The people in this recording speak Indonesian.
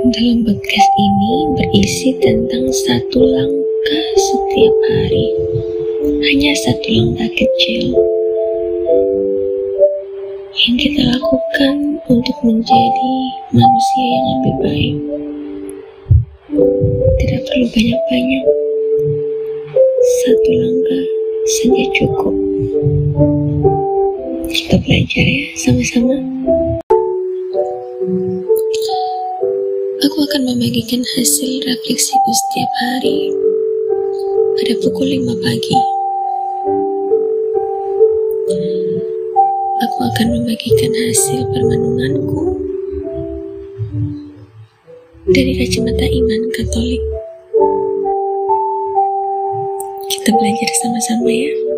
Dalam podcast ini berisi tentang satu langkah setiap hari. Hanya satu langkah kecil yang kita lakukan untuk menjadi manusia yang lebih baik. Tidak perlu banyak-banyak. Satu langkah saja cukup. Kita belajar ya sama-sama. Aku akan membagikan hasil refleksiku setiap hari pada pukul 5 pagi. Aku akan membagikan hasil permenunganku dari kacamata iman Katolik. Kita belajar sama-sama ya.